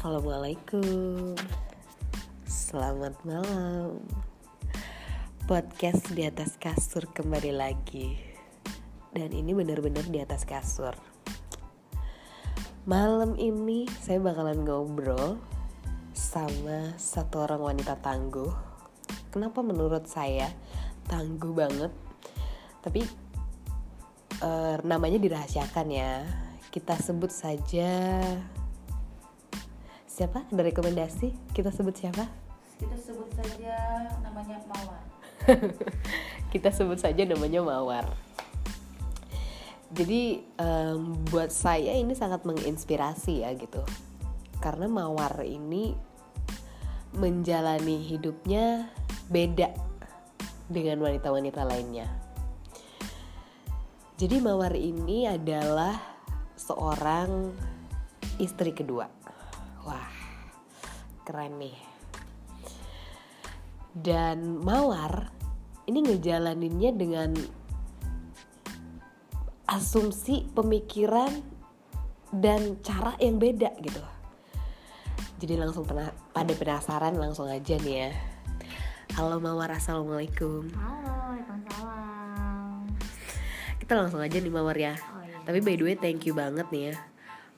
Assalamualaikum. Selamat malam. Podcast di atas kasur kembali lagi. Dan ini bener-bener di atas kasur. Malam ini saya bakalan ngobrol Sama satu orang wanita tangguh. Kenapa menurut saya tangguh banget? Tapi eh, namanya dirahasiakan ya. Kita sebut saja siapa? Ada rekomendasi? Kita sebut siapa? Kita sebut saja namanya Mawar. Kita sebut saja namanya mawar. Jadi em, buat saya ini sangat menginspirasi ya gitu. Karena mawar ini menjalani hidupnya beda dengan wanita-wanita lainnya. Jadi mawar ini adalah seorang istri kedua wah keren nih. Dan mawar ini ngejalaninnya dengan asumsi pemikiran dan cara yang beda gitu. Jadi langsung pernah pada penasaran langsung aja nih ya. Halo mawar assalamualaikum. Halo waalaikumsalam. Kita langsung aja nih mawar ya. Oh iya. Tapi by the way thank you banget nih ya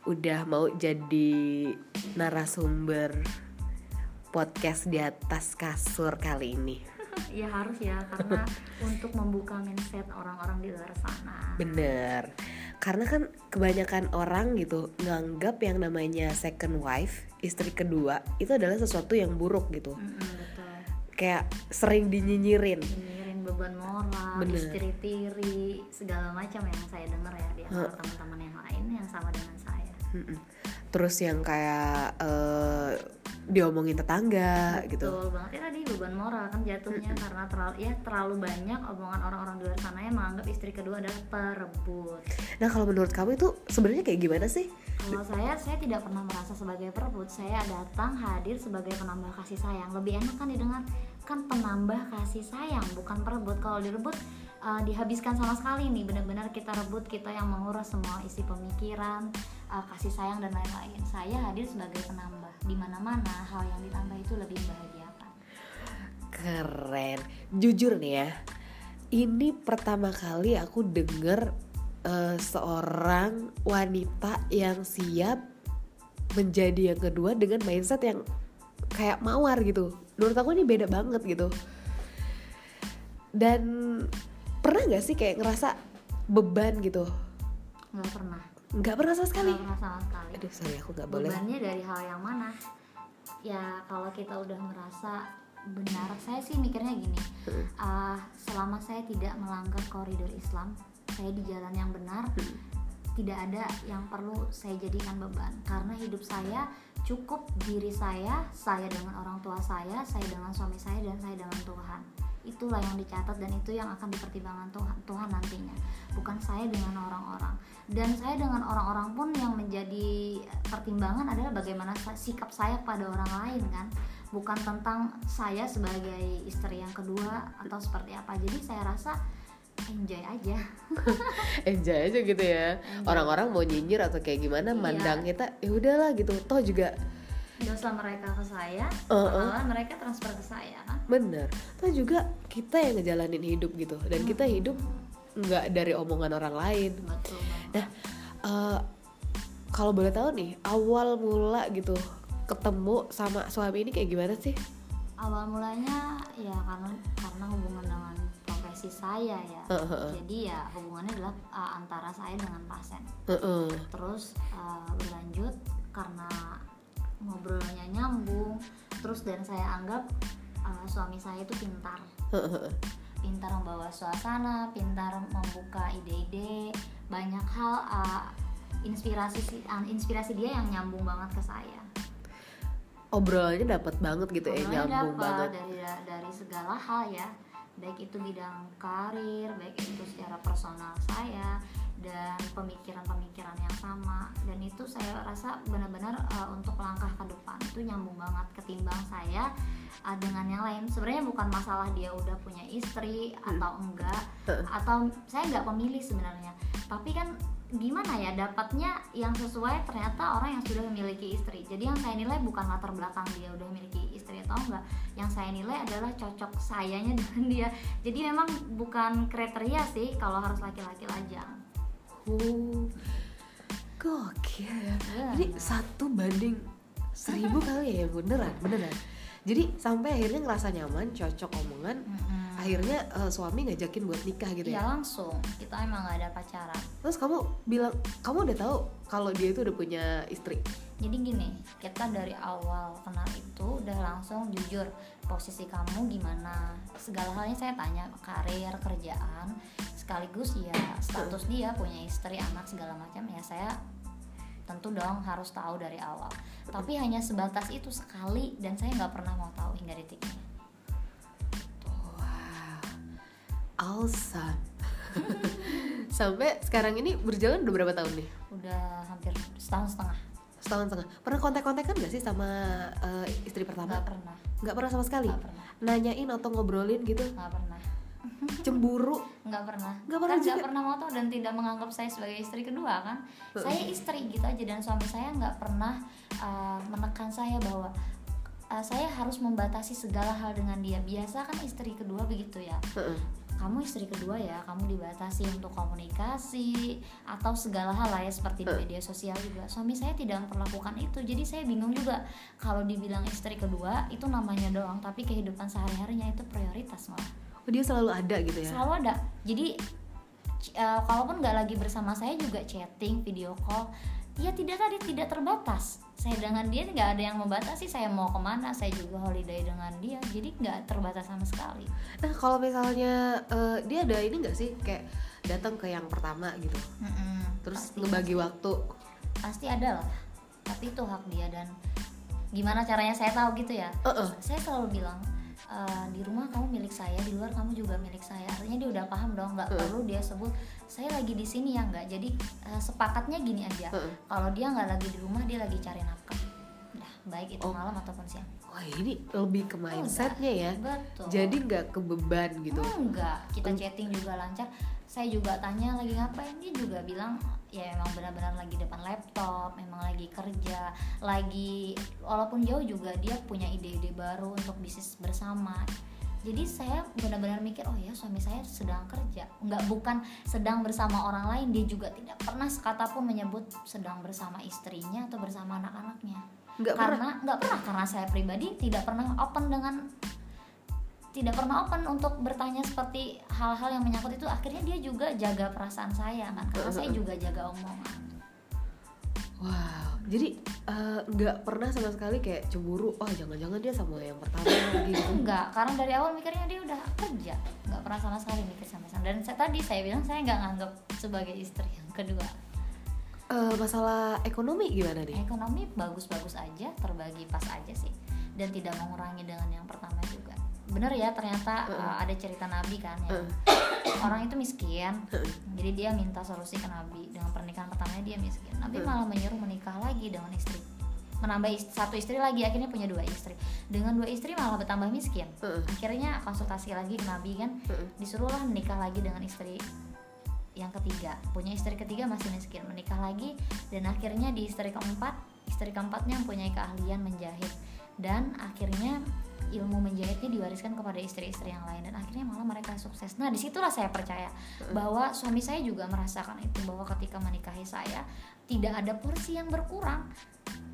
udah mau jadi narasumber podcast di atas kasur kali ini ya harus ya karena untuk membuka mindset orang-orang di luar sana Bener Karena kan kebanyakan orang gitu nganggap yang namanya second wife, istri kedua itu adalah sesuatu yang buruk gitu. Mm-mm, betul Kayak sering dinyinyirin. Nyinyirin beban moral, Bener. istri tiri, segala macam yang saya dengar ya di antara teman-teman yang lain yang sama dengan saya. Mm-mm. Terus yang kayak eh, diomongin tetangga gitu. Betul banget ya tadi beban moral kan jatuhnya karena terlalu ya terlalu banyak omongan orang-orang di luar sana yang menganggap istri kedua adalah perebut. Nah kalau menurut kamu itu sebenarnya kayak gimana sih? Kalau saya, saya tidak pernah merasa sebagai perebut. Saya datang hadir sebagai penambah kasih sayang. Lebih enak kan didengar kan penambah kasih sayang, bukan perebut. Kalau direbut uh, dihabiskan sama sekali nih. Benar-benar kita rebut, kita yang mengurus semua isi pemikiran, uh, kasih sayang dan lain-lain. Saya hadir sebagai penambah. Di mana-mana hal yang ditambah itu lebih membahagiakan. Keren. Jujur nih ya. Ini pertama kali aku denger eh, seorang wanita yang siap menjadi yang kedua dengan mindset yang kayak mawar gitu. Menurut aku ini beda banget gitu. Dan pernah nggak sih kayak ngerasa beban gitu? Nggak pernah. Nggak pernah sama sekali. Nggak pernah sama sekali. Aduh sorry aku nggak boleh. bebannya dari hal yang mana ya kalau kita udah merasa benar saya sih mikirnya gini Hmm. ah, selama saya tidak melanggar koridor Islam saya di jalan yang benar Hmm. tidak ada yang perlu saya jadikan beban karena hidup saya cukup diri saya saya dengan orang tua saya saya dengan suami saya dan saya dengan Tuhan itulah yang dicatat dan itu yang akan dipertimbangkan Tuhan Tuhan nantinya. Bukan saya dengan orang-orang. Dan saya dengan orang-orang pun yang menjadi pertimbangan adalah bagaimana sikap saya pada orang lain kan? Bukan tentang saya sebagai istri yang kedua atau seperti apa. Jadi saya rasa enjoy aja. Enjoy aja gitu ya. Orang-orang mau nyinyir atau kayak gimana Iya. mandang kita ya udahlah gitu. Toh juga dosa mereka ke saya Uh-uh. pahala mereka transfer ke saya. Kan bener. Toh juga kita yang ngejalanin hidup gitu. Dan kita hidup nggak dari omongan orang lain. Betul nah eh, kalau boleh tahu nih awal mula gitu ketemu sama suami ini kayak gimana sih? Awal mulanya ya karena karena hubungan dengan profesi saya ya. Heeh. jadi ya hubungannya adalah uh, antara saya dengan pasien. Heeh. terus uh, berlanjut karena ngobrolnya nyambung. Terus dan saya anggap uh, suami saya itu pintar. Pintar membawa suasana pintar membuka ide-ide banyak hal uh, inspirasi si- uh, inspirasi dia yang nyambung banget ke saya. Obrolannya dapat banget gitu ya Obrolannya nyambung dapat banget. dari dari segala hal ya. Baik itu bidang karir baik itu secara personal saya dan pemikiran-pemikiran yang sama. Dan itu saya rasa benar-benar uh, untuk langkah ke depan itu nyambung banget ketimbang saya uh, dengan yang lain. Sebenarnya bukan masalah dia udah punya istri Hmm. atau enggak Heeh. atau saya nggak pemilih sebenarnya. Tapi kan gimana ya dapatnya yang sesuai ternyata orang yang sudah memiliki istri. Jadi yang saya nilai bukan latar belakang dia udah memiliki istri atau enggak. Yang saya nilai adalah cocok sayanya dengan dia. Jadi memang bukan kriteria sih kalau harus laki-laki lajang Oh, gokil ya. Jadi satu banding seribu kali ya beneran beneran. Jadi sampai akhirnya ngerasa nyaman, cocok omongan. Mm-mm. Akhirnya eh, suami ngajakin buat nikah gitu ya ya. langsung kita emang nggak ada pacaran Terus kamu bilang, kamu udah tahu kalau dia itu udah punya istri. Jadi gini kita dari awal kenal itu udah langsung jujur posisi kamu gimana segala halnya saya tanya karir kerjaan sekaligus ya status dia punya istri anak segala macam ya saya tentu dong harus tahu dari awal tapi hanya sebatas itu sekali dan saya nggak pernah mau tahu hingga detik ini Wow, awesome. sampai sekarang ini berjalan udah berapa tahun nih? udah hampir setahun setengah Setahun setengah. Pernah kontak-kontakan gak sih sama eh, istri pertama? nggak pernah Nggak pernah sama sekali. nggak pernah Nanyain atau ngobrolin gitu? nggak pernah Cemburu? nggak pernah Nggak pernah kan nggak juga? pernah mau tahu dan tidak menganggap saya sebagai istri kedua kan saya istri gitu aja dan suami saya nggak pernah uh, menekan saya bahwa uh, saya harus membatasi segala hal dengan dia biasa kan istri kedua begitu ya Heeh. Kamu istri kedua ya kamu dibatasi untuk komunikasi atau segala hal lah ya seperti di Eh. media sosial juga suami saya tidak memperlakukan itu jadi saya bingung juga kalau dibilang istri kedua itu namanya doang tapi kehidupan sehari-harinya itu prioritas malah Oh, dia selalu ada gitu ya? selalu ada jadi eh, kalaupun nggak lagi bersama saya juga chatting video call ya tidak tadi tidak terbatas. Saya dengan dia nggak ada yang membatasi saya mau ke mana saya juga holiday dengan dia jadi nggak terbatas sama sekali. Nah kalau misalnya eh, dia ada ini nggak sih kayak datang ke yang pertama gitu, terus pasti, ngebagi waktu. pasti ada lah tapi itu hak dia dan gimana caranya saya tahu gitu ya? Heeh. saya selalu bilang "Eh, di rumah kamu milik saya di luar kamu juga milik saya artinya dia udah paham dong nggak Heeh. perlu dia sebut saya lagi di sini ya nggak jadi eh, sepakatnya gini aja Heeh. kalau dia nggak lagi di rumah dia lagi cari nafkah Dah, baik itu Oh. malam ataupun siang Wah ini lebih ke mindsetnya ya. betul Jadi nggak ke beban gitu. enggak kita chatting juga lancar saya juga tanya lagi ngapain? Dia juga bilang ya emang benar-benar lagi depan laptop memang lagi kerja lagi walaupun jauh juga dia punya ide-ide baru untuk bisnis bersama. Jadi saya benar-benar mikir oh ya suami saya sedang kerja. Nggak bukan sedang bersama orang lain dia juga tidak pernah sekata pun menyebut sedang bersama istrinya atau bersama anak-anaknya. Nggak pernah. karena nggak pernah karena saya pribadi tidak pernah open dengan tidak pernah open untuk bertanya seperti hal-hal yang menyangkut itu akhirnya dia juga jaga perasaan saya kan karena saya juga jaga omongan Wow. Jadi eh, nggak pernah sama sekali kayak cemburu. Oh jangan-jangan dia sama yang pertama lagi. gitu. enggak karena dari awal mikirnya dia udah kerja nggak pernah sama sekali mikir sama sama dan saya, tadi saya bilang saya nggak nganggap sebagai istri yang kedua Eh, masalah ekonomi gimana nih? ekonomi bagus-bagus aja terbagi pas aja sih dan tidak mengurangi dengan yang pertama juga bener ya ternyata uh, ada cerita nabi kan ya. Orang itu miskin jadi dia minta solusi ke nabi. Dengan pernikahan pertamanya dia miskin. Nabi malah menyuruh menikah lagi dengan istri. Menambah is- satu istri lagi akhirnya punya dua istri. Dengan dua istri malah bertambah miskin. Heeh. akhirnya konsultasi lagi ke nabi kan. Heeh. disuruhlah menikah lagi dengan istri yang ketiga. Punya istri ketiga masih miskin. Menikah lagi dan akhirnya di istri keempat istri keempatnya mempunyai keahlian menjahit. Dan akhirnya ilmu menjahitnya diwariskan kepada istri-istri yang lain dan akhirnya malah mereka sukses. Nah di situlah saya percaya bahwa suami saya juga merasakan itu bahwa ketika menikahi saya tidak ada porsi yang berkurang.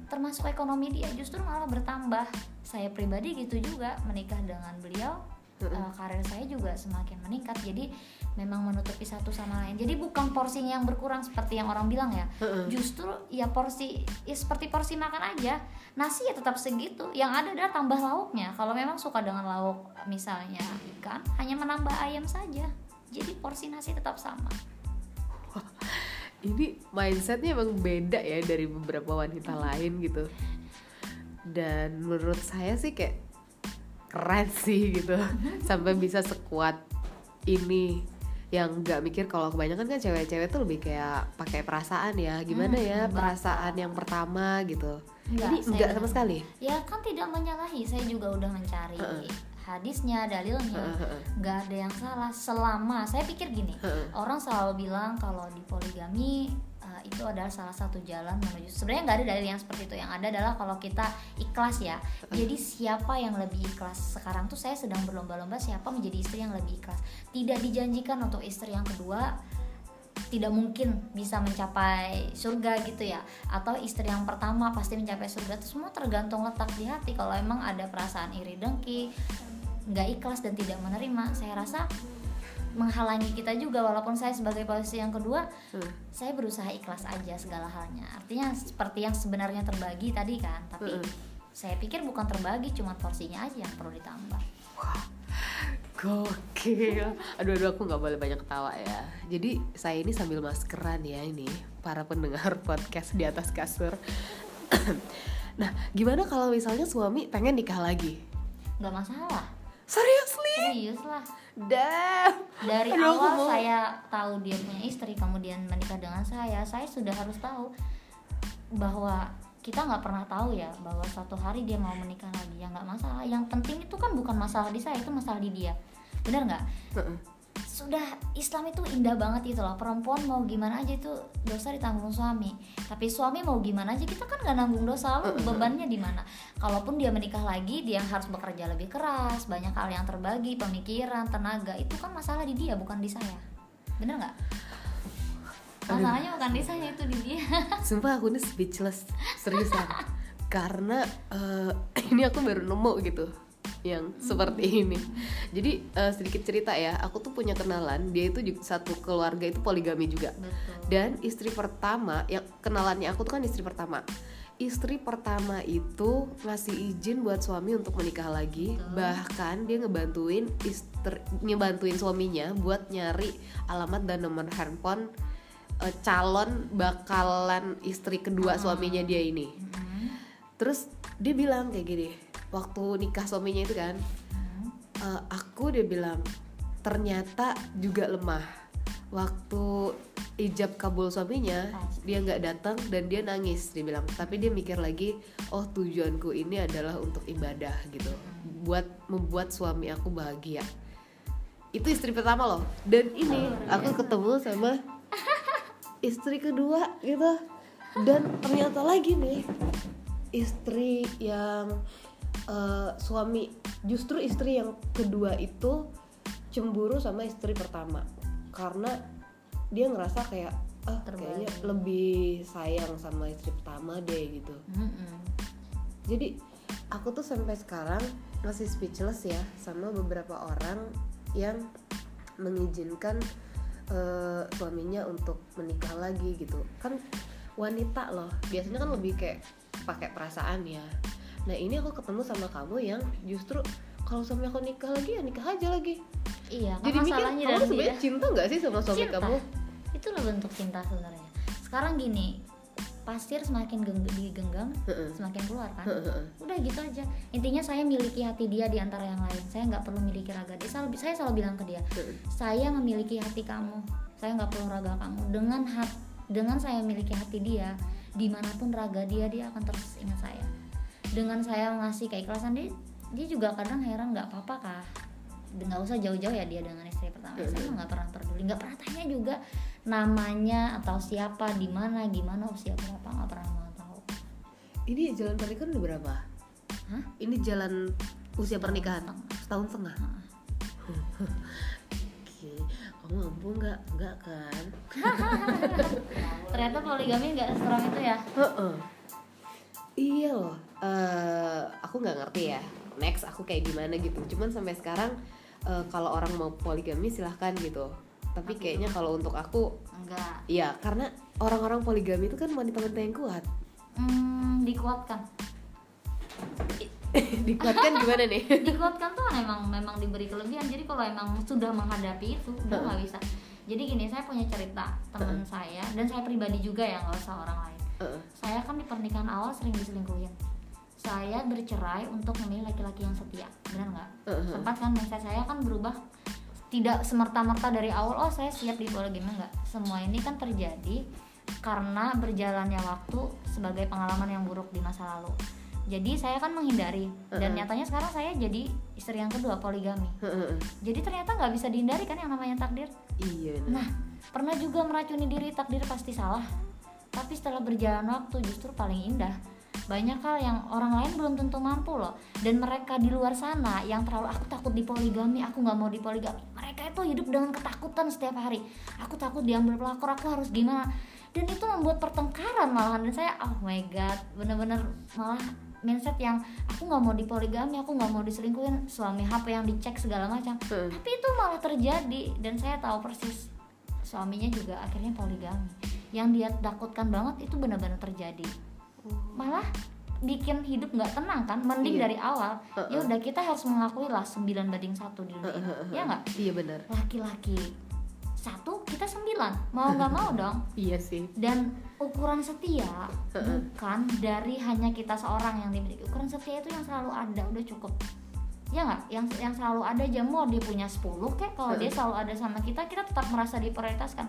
Termasuk ekonomi dia justru malah bertambah. Saya pribadi gitu juga menikah dengan beliau eh, karir saya juga semakin meningkat. Jadi memang menutupi satu sama lain jadi bukan porsinya yang berkurang seperti yang orang bilang ya Heeh. justru ya porsi ya seperti porsi makan aja nasi ya tetap segitu yang ada adalah tambah lauknya kalau memang suka dengan lauk misalnya ikan hanya menambah ayam saja jadi porsi nasi tetap sama Ini mindsetnya emang beda ya dari beberapa wanita lain gitu. Dan menurut saya sih kayak keren sih gitu. Sampai bisa sekuat ini. Yang nggak mikir kalau kebanyakan kan cewek-cewek tuh lebih kayak pakai perasaan ya gimana Hmm, ya enggak. perasaan yang pertama gitu Enggak, saya enggak sama sekali ya kan tidak menyalahi saya juga udah mencari Heeh. hadisnya dalilnya Heeh, heeh. nggak ada yang salah selama saya pikir gini orang selalu bilang kalau di poligami uh, itu adalah salah satu jalan menuju sebenarnya nggak ada dalil yang seperti itu. Yang ada adalah kalau kita ikhlas ya. Jadi siapa yang lebih ikhlas? Sekarang tuh saya sedang berlomba-lomba siapa menjadi istri yang lebih ikhlas. Tidak dijanjikan untuk istri yang kedua tidak mungkin bisa mencapai surga gitu ya. Atau istri yang pertama pasti mencapai surga. Itu semua tergantung letak di hati. Kalau emang ada perasaan iri dengki nggak ikhlas dan tidak menerima saya rasa menghalangi kita juga walaupun saya sebagai posisi yang kedua Hmm. saya berusaha ikhlas aja segala halnya artinya seperti yang sebenarnya terbagi tadi kan tapi Mm-mm. saya pikir bukan terbagi cuma porsinya aja yang perlu ditambah Gokil. Aduh aduh aku nggak boleh banyak ketawa ya. Jadi saya ini sambil maskeran ya ini para pendengar podcast di atas kasur. nah, gimana kalau misalnya suami pengen nikah lagi? nggak masalah Seriously? serius lah Damn. dari Aduh, awal mau. saya tahu dia punya istri kemudian menikah dengan saya saya sudah harus tahu bahwa kita nggak pernah tahu ya bahwa suatu hari dia mau menikah lagi ya nggak masalah yang penting itu kan bukan masalah di saya itu masalah di dia benar nggak. Sudah Islam itu indah banget gitu loh. Perempuan mau gimana aja itu dosa ditanggung suami. Tapi suami mau gimana aja kita kan nggak nanggung dosa lalu bebannya di mana? Kalaupun dia menikah lagi dia harus bekerja lebih keras banyak hal yang terbagi pemikiran tenaga itu kan masalah di dia bukan di saya. Bener nggak? Masalahnya bukan di saya itu di dia. Sumpah aku ini speechless. Seriusan. Karena eh, ini aku baru nemu gitu yang seperti ini. Jadi eh, sedikit cerita ya, aku tuh punya kenalan, dia itu juga satu keluarga itu poligami juga. betul Dan istri pertama yang kenalannya aku tuh kan istri pertama. Istri pertama itu ngasih izin buat suami untuk menikah lagi, Betul. bahkan dia ngebantuin istri ngebantuin suaminya buat nyari alamat dan nomor handphone eh, calon bakalan istri kedua suaminya dia ini. Mm-mm. Terus dia bilang kayak gini, waktu nikah suaminya itu kan. "Eh, aku dia bilang ternyata juga lemah. Waktu ijab kabul suaminya, Pasti. dia nggak datang dan dia nangis. Dia bilang, tapi dia mikir lagi, oh tujuanku ini adalah untuk ibadah gitu, buat membuat suami aku bahagia. Itu istri pertama loh. Dan ini aku ketemu sama istri kedua gitu. Dan ternyata lagi nih istri yang eh, suami justru istri yang kedua itu cemburu sama istri pertama karena dia ngerasa kayak ah Terbalik. kayaknya lebih sayang sama istri pertama deh gitu Mm-mm. jadi aku tuh sampai sekarang masih speechless ya sama beberapa orang yang mengizinkan eh, suaminya untuk menikah lagi gitu kan wanita loh biasanya kan lebih kayak pakai perasaan ya nah ini aku ketemu sama kamu yang justru kalau suami aku nikah lagi ya nikah aja lagi. Iya kan jadi mikir kamu sebenarnya cinta nggak sih sama suami Cinta. kamu? Itulah bentuk cinta sebenarnya. Sekarang gini pasir semakin geng- digenggam semakin keluar kan? Udah gitu aja. Intinya saya miliki hati dia di antara yang lain. Saya nggak perlu miliki raga dia. Selalu, saya selalu bilang ke dia saya memiliki hati kamu. Saya nggak perlu raga kamu. Dengan hat dengan saya memiliki hati dia di mana pun raga dia dia akan terus ingat saya dengan saya mengasih keikhlasan dia dia juga kadang heran nggak apa-apa kah nggak usah jauh-jauh ya dia dengan istri pertama saya mah nggak pernah peduli nggak pernah tanya juga namanya atau siapa di mana gimana usia berapa nggak pernah mau tahu ini jalan pernikahan udah berapa Hah? ini jalan usia pernikahan setengah. setahun setengah. Oke, kamu mampu nggak? Nggak kan? ternyata poligami nggak seram itu ya Heeh. Iya loh. Eh, aku nggak ngerti ya. Next aku kayak gimana gitu. Cuman sampai sekarang eh, kalau orang mau poligami silahkan gitu. Tapi kayaknya kalau untuk aku, enggak ya karena orang-orang poligami itu kan wanita-wanita yang kuat. hmm, dikuatkan Dikuatkan gimana nih? dikuatkan tuh memang memang diberi kelebihan jadi kalau emang sudah menghadapi itu udah nggak bisa jadi gini saya punya cerita teman saya dan saya pribadi juga ya nggak usah orang lain Saya kan di pernikahan awal sering diselingkuhin. Saya bercerai untuk memilih laki-laki yang setia benar nggak? Heeh. sempat kan mindset saya kan berubah tidak semerta-merta dari awal oh saya siap di poligami enggak semua ini kan terjadi karena berjalannya waktu sebagai pengalaman yang buruk di masa lalu. Jadi saya kan menghindari dan Heeh. nyatanya sekarang saya jadi istri yang kedua poligami. Jadi ternyata nggak bisa dihindari kan yang namanya takdir? Iya nah pernah juga meracuni diri takdir pasti salah tapi setelah berjalan waktu justru paling indah. Banyak hal yang orang lain belum tentu mampu loh. Dan mereka di luar sana yang terlalu aku takut di poligami aku nggak mau di poligami. Mereka itu hidup dengan ketakutan setiap hari. Aku takut diambil pelakor aku harus gimana? Dan itu membuat pertengkaran malahan. Dan saya oh my god. Bener-bener malah mindset yang aku nggak mau di poligami aku nggak mau diselingkuhin suami HP yang dicek segala macam. Heeh. tapi itu malah terjadi. Dan saya tahu persis suaminya juga akhirnya poligami yang dia takutkan banget itu benar-benar terjadi. Malah bikin hidup nggak tenang kan mending Iya. dari awal Heeh. ya udah kita harus mengakui lah 9 banding satu di dunia. Ini ya nggak? iya benar. Laki-laki satu kita sembilan. Mau nggak mau dong. Iya sih. Dan ukuran setia Heeh. bukan dari hanya kita seorang yang dimiliki. Ukuran setia itu yang selalu ada udah cukup ya nggak? Yang yang selalu ada aja mau dia punya 10 kek kalau dia selalu ada sama kita kita tetap merasa diprioritaskan.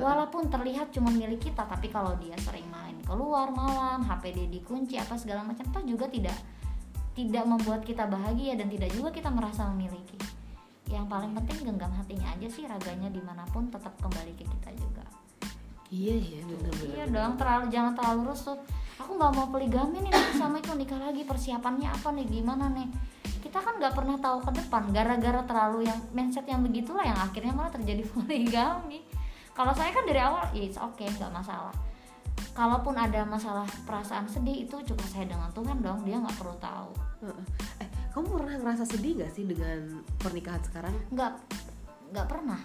Walaupun terlihat cuma milik kita tapi kalau dia sering main keluar malam HP dia dikunci apa segala macam toh juga tidak tidak membuat kita bahagia dan tidak juga kita merasa memiliki. Yang paling penting genggam hatinya aja sih raganya di mana pun tetap kembali ke kita juga. Iya iya benar Iya dong, terlalu jangan terlalu rusut. Aku nggak mau poligami nih nanti sama itu nikah lagi persiapannya apa nih gimana nih? Kita kan nggak pernah tahu ke depan gara-gara terlalu yang mindset yang begitulah yang akhirnya malah terjadi poligami. Kalau saya kan dari awal, ya it's okay nggak masalah. Kalaupun ada masalah perasaan sedih itu cukup saya dengan Tuhan dong, dia nggak perlu tahu. Eh kamu pernah ngerasa sedih gak sih dengan pernikahan sekarang Nggak nggak pernah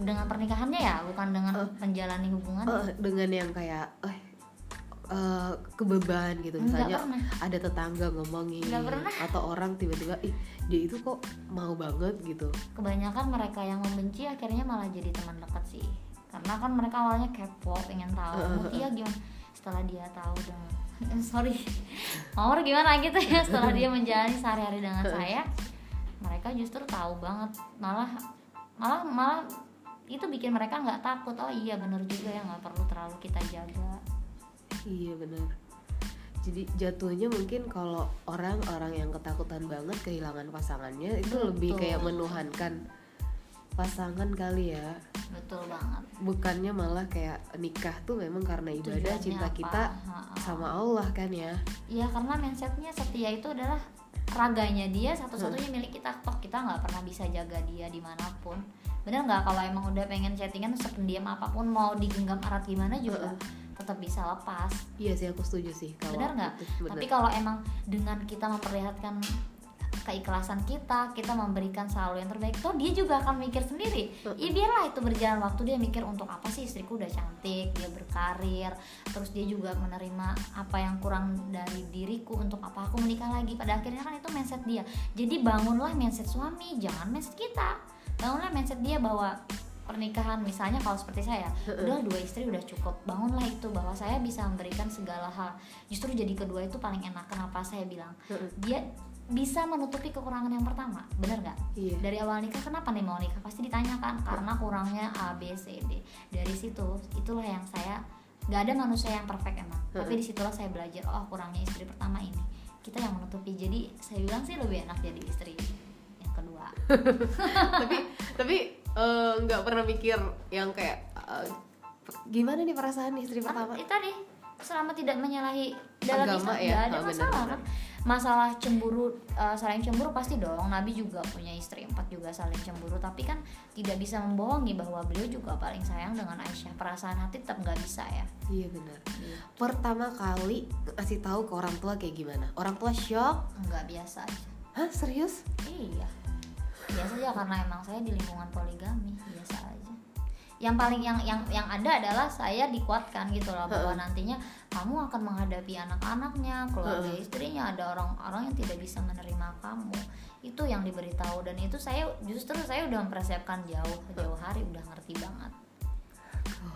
dengan pernikahannya ya, bukan dengan menjalani hubungan. Eh, dengan yang kayak eh eh, kebeban gitu. Misalnya ada tetangga ngomongin atau orang tiba-tiba ih dia itu kok mau banget gitu. Kebanyakan mereka yang membenci akhirnya malah jadi teman dekat sih. Karena kan mereka awalnya kepo pengen tahu Mutia gimana? Setelah dia tahu dengan sorry Mawar gimana gitu ya? Setelah dia menjalani sehari-hari dengan saya mereka justru tahu banget. Malah malah malah itu bikin mereka nggak takut. Oh iya bener juga ya nggak perlu terlalu kita jaga iya benar. Jadi jatuhnya mungkin kalau orang-orang yang ketakutan banget kehilangan pasangannya itu lebih kayak menuhankan pasangan kali ya. Betul banget. Bukannya malah kayak nikah tuh memang karena ibadah Tujuannya cinta apa? kita Ha-ha. sama Allah kan ya. Iya karena mindsetnya setia itu adalah raganya dia satu-satunya milik kita. Toh kita nggak pernah bisa jaga dia di mana pun. Bener nggak kalau emang udah pengen chattingan sependiam apa pun mau digenggam erat gimana juga tetap bisa lepas. Iya sih aku setuju sih kalau bener nggak? tapi kalau emang dengan kita memperlihatkan keikhlasan kita kita memberikan selalu yang terbaik toh dia juga akan mikir sendiri. Ya biarlah itu berjalan waktu dia mikir untuk apa sih istriku udah cantik dia berkarir terus dia juga menerima apa yang kurang dari diriku untuk apa aku menikah lagi? Pada akhirnya kan itu mindset dia. Jadi bangunlah mindset suami jangan mindset kita. Bangunlah mindset dia bahwa pernikahan misalnya kalau seperti saya udah dua istri udah cukup bangunlah itu bahwa saya bisa memberikan segala hal. Justru jadi kedua itu paling enak kenapa saya bilang. Dia bisa menutupi kekurangan yang pertama bener nggak? Iya. dari awal nikah kenapa nih mau nikah? Pasti ditanyakan karena kurangnya A B C D. Dari situ itulah yang saya nggak ada manusia yang perfect emang. Tapi di situlah saya belajar oh kurangnya istri pertama ini. Kita yang menutupi jadi saya bilang sih lebih enak jadi istri yang kedua. Tapi tapi eh, nggak pernah mikir yang kayak eh, gimana nih perasaan istri pertama? Itu tadi selama tidak menyalahi dalam Agama Islam ya? ada Oh, masalah kan? Masalah cemburu eh, saling cemburu pasti dong. Nabi juga punya istri empat juga saling cemburu. Tapi kan tidak bisa membohongi bahwa beliau juga paling sayang dengan Aisyah. Perasaan hati tetap nggak bisa ya? Iya benar. Pertama kali ngasih tahu ke orang tua kayak gimana? Orang tua shock? Nggak biasa aja. Hah serius? Iya biasa aja karena emang saya di lingkungan poligami biasa aja. Yang paling yang yang yang ada adalah saya dikuatkan gitu loh bahwa nantinya kamu akan menghadapi anak-anaknya keluarga istrinya ada orang-orang yang tidak bisa menerima kamu. Itu yang diberitahu dan itu saya justru saya udah mempersiapkan jauh jauh hari udah ngerti banget.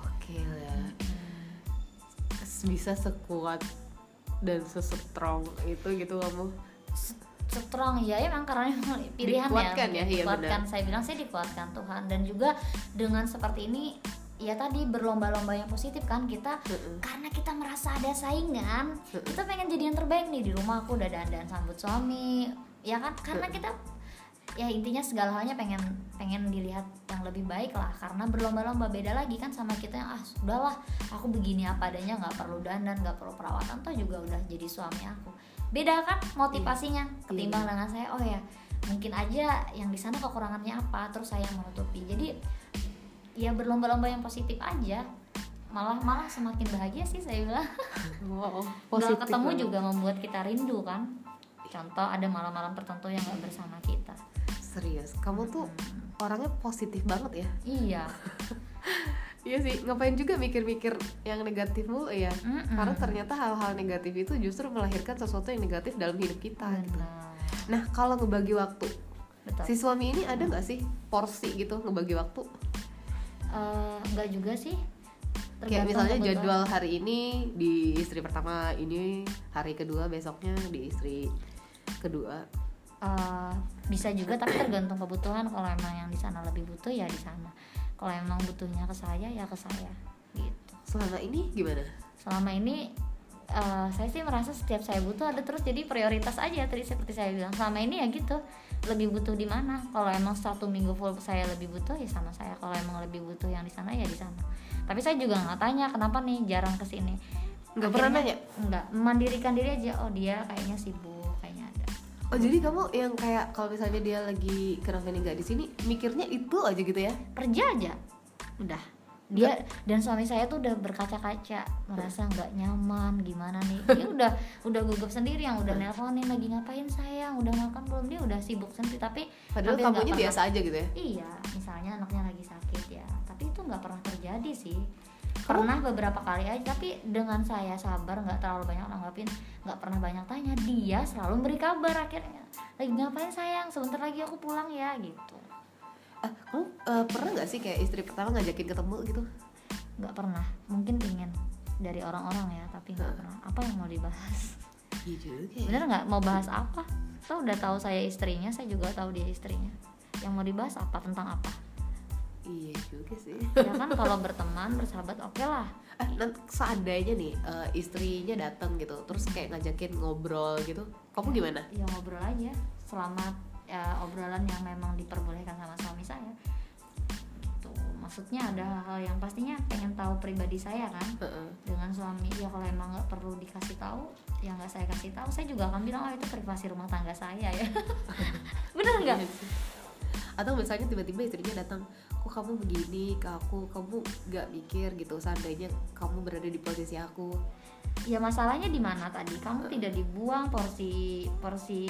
Oke ya. Bisa sekuat dan sestrong itu gitu kamu strong ya emang karena pilihan Dikuatkan ya, iya dikuatkan benar. saya bilang saya dikuatkan Tuhan dan juga dengan seperti ini ya tadi berlomba-lomba yang positif kan kita Mm-mm. karena kita merasa ada saingan Mm-mm. kita pengen jadi yang terbaik nih di rumah aku udah dandan sambut suami ya kan karena Mm-mm. kita ya intinya segala halnya pengen pengen dilihat yang lebih baik lah karena berlomba-lomba beda lagi kan sama kita yang ah sudahlah aku begini apa adanya nggak perlu dandan nggak perlu perawatan toh juga udah jadi suami aku beda kan motivasinya ketimbang dengan saya oh ya mungkin aja yang di sana kekurangannya apa terus saya menutupi. Jadi ya berlomba-lomba yang positif aja malah malah semakin bahagia sih saya bilang. Wow Nggak ketemu banget. juga membuat kita rindu kan. Contoh ada malam-malam tertentu yang nggak bersama kita. Serius kamu tuh orangnya positif banget ya. Iya iya sih ngapain juga mikir-mikir yang negatif mulu ya. Mm-mm. karena ternyata hal-hal negatif itu justru melahirkan sesuatu yang negatif dalam hidup kita gitu. Nah kalau ngebagi waktu betul. si suami ini ada nggak sih porsi gitu ngebagi waktu? Eh, nggak juga sih. Kayak misalnya kebutuhan. jadwal hari ini di istri pertama ini hari kedua besoknya di istri kedua. Eh, bisa juga tapi tergantung kebutuhan. Kalau emang yang di sana lebih butuh ya di sana kalau emang butuhnya ke saya ya ke saya gitu. Selama ini gimana? Selama ini eh, saya sih merasa setiap saya butuh ada terus jadi prioritas aja tadi seperti saya bilang. Selama ini ya gitu lebih butuh di mana? Kalau emang satu minggu full saya lebih butuh ya sama saya. Kalau emang lebih butuh yang di sana ya di sana. Tapi saya juga nggak tanya kenapa nih jarang ke sini Nggak pernah nanya? nggak mandirikan diri aja. Oh dia kayaknya sibuk oh jadi kamu yang kayak kalau misalnya dia lagi kenapa nih nggak di sini mikirnya itu aja gitu ya? Kerja aja. Udah. Dia dan suami saya tuh udah berkaca-kaca merasa nggak nyaman gimana nih? Dia udah udah gugup sendiri yang udah nelponin lagi ngapain sayang? Udah makan belum? Dia udah sibuk sendiri tapi padahal kamunya biasa aja gitu ya? Iya misalnya anaknya lagi sakit ya. Tapi itu nggak pernah terjadi sih pernah beberapa kali aja tapi dengan saya sabar nggak terlalu banyak nanggapin nggak pernah banyak tanya dia selalu beri kabar akhirnya. Lagi ngapain sayang? Sebentar lagi aku pulang ya gitu. Ah kamu eh, pernah nggak sih kayak istri pertama ngajakin ketemu gitu? Nggak pernah. Mungkin ingin dari orang-orang ya tapi nggak pernah. Apa yang mau dibahas? Iya juga ya. bener nggak? Mau bahas apa? Tahu udah tahu saya istrinya saya juga tahu dia istrinya. Yang mau dibahas apa? Tentang apa iya juga sih. Ya kan kalau berteman bersahabat oke lah ah nanti seandainya nih eh, istrinya datang gitu terus kayak ngajakin ngobrol gitu kamu gimana? Ya ngobrol aja. Selama ya, obrolan yang memang diperbolehkan sama suami saya. Gitu maksudnya ada hal-hal yang pastinya pengen tahu pribadi saya kan. Heeh. dengan suami ya kalau emang nggak perlu dikasih tahu ya nggak saya kasih tahu. Saya juga akan bilang oh itu privasi rumah tangga saya ya. Bener nggak? Iya. Atau misalnya tiba-tiba istrinya datang kok kamu begini? Ke aku kamu nggak mikir gitu seandainya kamu berada di posisi aku. Ya masalahnya di mana tadi? Kamu tidak dibuang porsi porsi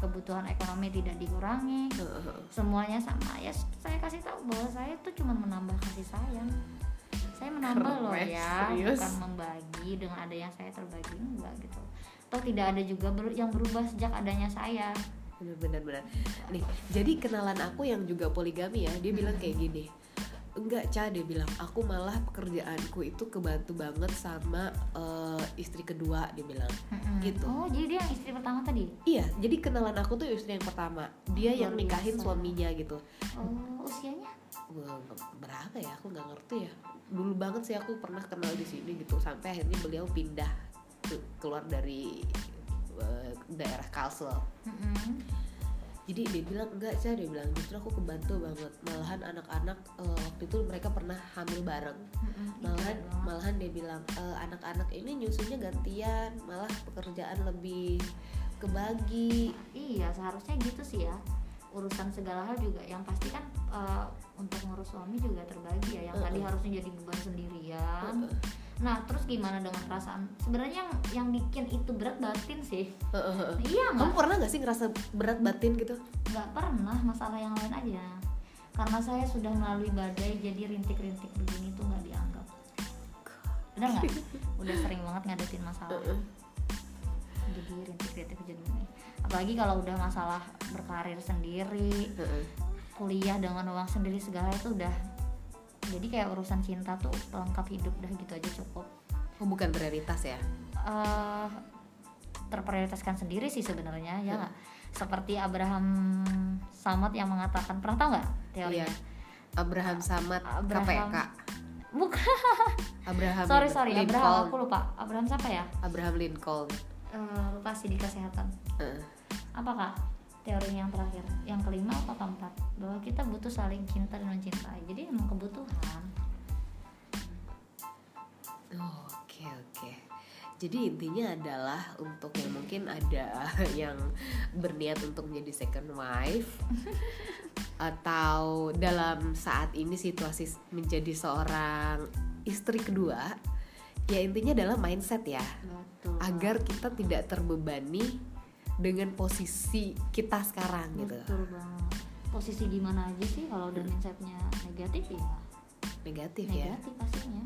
kebutuhan ekonomi tidak dikurangi. Heeh. semuanya sama. Ya saya kasih tahu bahwa saya tuh cuma menambah kasih sayang. Saya menambah loh Keren, ya. serius? bukan membagi dengan ada yang saya terbagi enggak gitu. Atau tidak ada juga ber- yang berubah sejak adanya saya bener-bener bener nih jadi kenalan aku yang juga poligami ya dia bilang kayak gini. Enggak Ca dia bilang aku malah pekerjaanku itu kebantu banget sama eh, istri kedua dia bilang. Mm-mm. Gitu. oh jadi dia yang istri pertama tadi? Iya jadi kenalan aku tuh istri yang pertama. Dia Luar yang nikahin biasa. suaminya gitu. Oh usianya? Berapa ya? Aku nggak ngerti ya. Dulu banget sih aku pernah kenal di sini gitu sampai akhirnya beliau pindah ke- keluar dari eh, daerah Kalsel Mm-mm. jadi dia bilang enggak sih dia bilang justru aku kebantu banget malahan anak-anak eh, waktu itu mereka pernah hamil bareng. Itu malahan doang. malahan dia bilang "Eh, anak-anak ini nyusunya gantian malah pekerjaan lebih kebagi Iya seharusnya gitu sih ya urusan segala hal juga yang pasti kan eh, untuk ngurus suami juga terbagi ya yang tadi Heeh. harusnya jadi beban sendirian Heeh. Nah terus gimana dengan perasaan? Sebenarnya yang yang bikin itu berat batin sih. Iya kamu pernah nggak sih ngerasa berat batin gitu? Nggak pernah masalah yang lain aja. Karena saya sudah melalui badai jadi rintik-rintik begini tuh nggak dianggap. Benar nggak? Udah sering banget ngadepin masalah. Heeh. jadi rintik-rintik jadi apalagi kalau udah masalah berkarir sendiri kuliah dengan uang sendiri segala itu udah jadi kayak urusan cinta tuh pelengkap hidup dah gitu aja cukup. Oh bukan prioritas ya? Eh terprioritaskan sendiri sih sebenarnya ya nggak? Seperti Abraham Samad yang mengatakan pernah tahu nggak teorinya? Iya. Abraham Samad Abraham- KPK bukan. Abraham sorry sorry Lincoln. Abraham aku lupa. Abraham siapa ya? Abraham Lincoln. Eh, lupa sih di kesehatan. Heeh. apa kak teorinya yang terakhir. Yang kelima atau keempat? Bahwa kita butuh saling cinta dan mencintai. Jadi emang kebutuhan. Oh, Oke oke. Jadi intinya adalah untuk yang mungkin ada yang berniat untuk menjadi second wife atau dalam saat ini situasi menjadi seorang istri kedua, ya intinya adalah mindset ya, betul. Agar kita tidak terbebani dengan posisi kita sekarang gitu. betul banget. Posisi gimana aja sih kalau udah mindsetnya? Negatif ya? Negatif ya. negatif pastinya.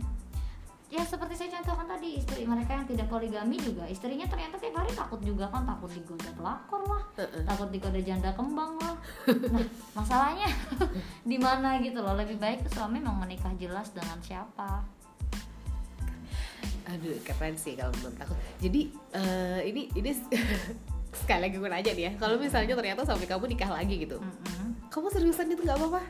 Ya seperti saya contohkan tadi istri mereka yang tidak poligami juga. Istrinya ternyata tiap hari takut juga kan takut digoda pelakor lah takut digoda janda kembang lah. Nah masalahnya di mana gitu loh? Lebih baik suami mau menikah jelas dengan siapa? Aduh keren sih kalau menurut aku. Jadi eh, ini ini sekali lagi gue nanya nih ya. Kalau misalnya ternyata suami kamu nikah lagi gitu, Mm-mm. kamu seriusan itu nggak apa-apa?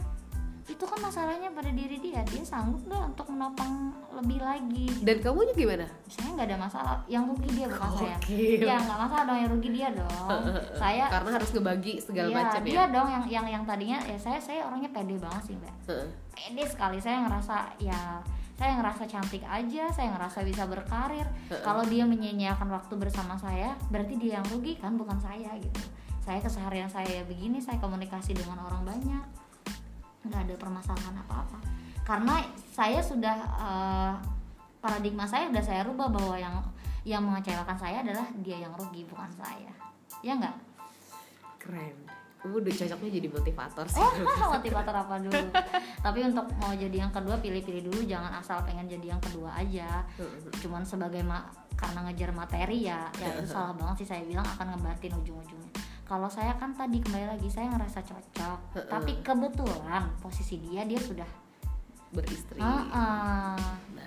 itu kan masalahnya pada diri dia dia sanggup nggak untuk menopang lebih lagi Dan kamunya gimana? saya nggak ada masalah yang rugi dia bukan saya ya nggak masalah dong yang rugi dia dong saya Karena harus ngebagi segala Iya, macam dia ya. dong yang yang yang tadinya ya saya saya orangnya pede banget sih mbak pede sekali saya ngerasa ya saya ngerasa cantik aja saya ngerasa bisa berkarir. Kalau dia menyia-nyiakan waktu bersama saya berarti dia yang rugi kan bukan saya gitu. Saya keseharian saya ya begini saya komunikasi dengan orang banyak. Nggak ada permasalahan apa-apa. Karena saya sudah eh, paradigma saya udah saya rubah bahwa yang yang mengecewakan saya adalah dia yang rugi bukan saya. Ya nggak? Keren. Udah cocoknya jadi motivator sih. Oh, motivator apa dulu? Tapi untuk mau jadi yang kedua pilih-pilih dulu, jangan asal pengen jadi yang kedua aja. Heeh. Cuman sebagai ma karena ngejar materi ya, ya itu salah banget sih saya bilang akan ngebatin ujung-ujungnya. Kalau saya kan tadi kembali lagi saya ngerasa cocok, Heeh. tapi kebetulan posisi dia dia sudah. Beristri. Kalau gitu.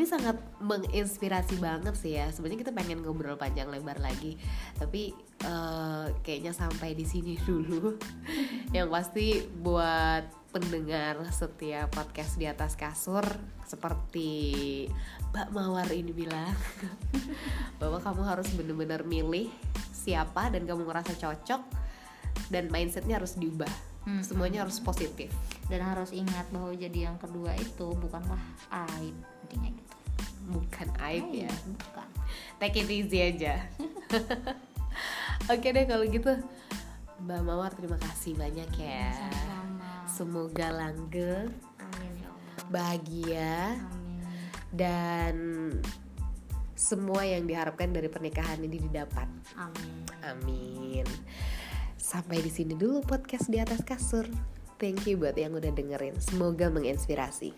Ini sangat menginspirasi banget sih ya. Sebenarnya kita pengen ngobrol panjang lebar lagi, tapi eh, kayaknya sampai di sini dulu. Yang pasti buat pendengar setiap podcast di atas kasur seperti Mbak Mawar ini bilang bahwa kamu harus bener-bener milih siapa dan kamu ngerasa cocok dan mindsetnya harus diubah. Hmm. Semuanya harus positif. Dan harus ingat bahwa jadi yang kedua itu bukanlah aib intinya gitu. Bukan aib ya. Bukan. take it easy aja oke deh kalau gitu Mbak Mawar terima kasih banyak ya Sama-sama. semoga langgeng Amin ya Allah. bahagia Amin. dan semua yang diharapkan dari pernikahan ini didapat Amin. amin sampai di sini dulu podcast di atas kasur thank you buat yang udah dengerin semoga menginspirasi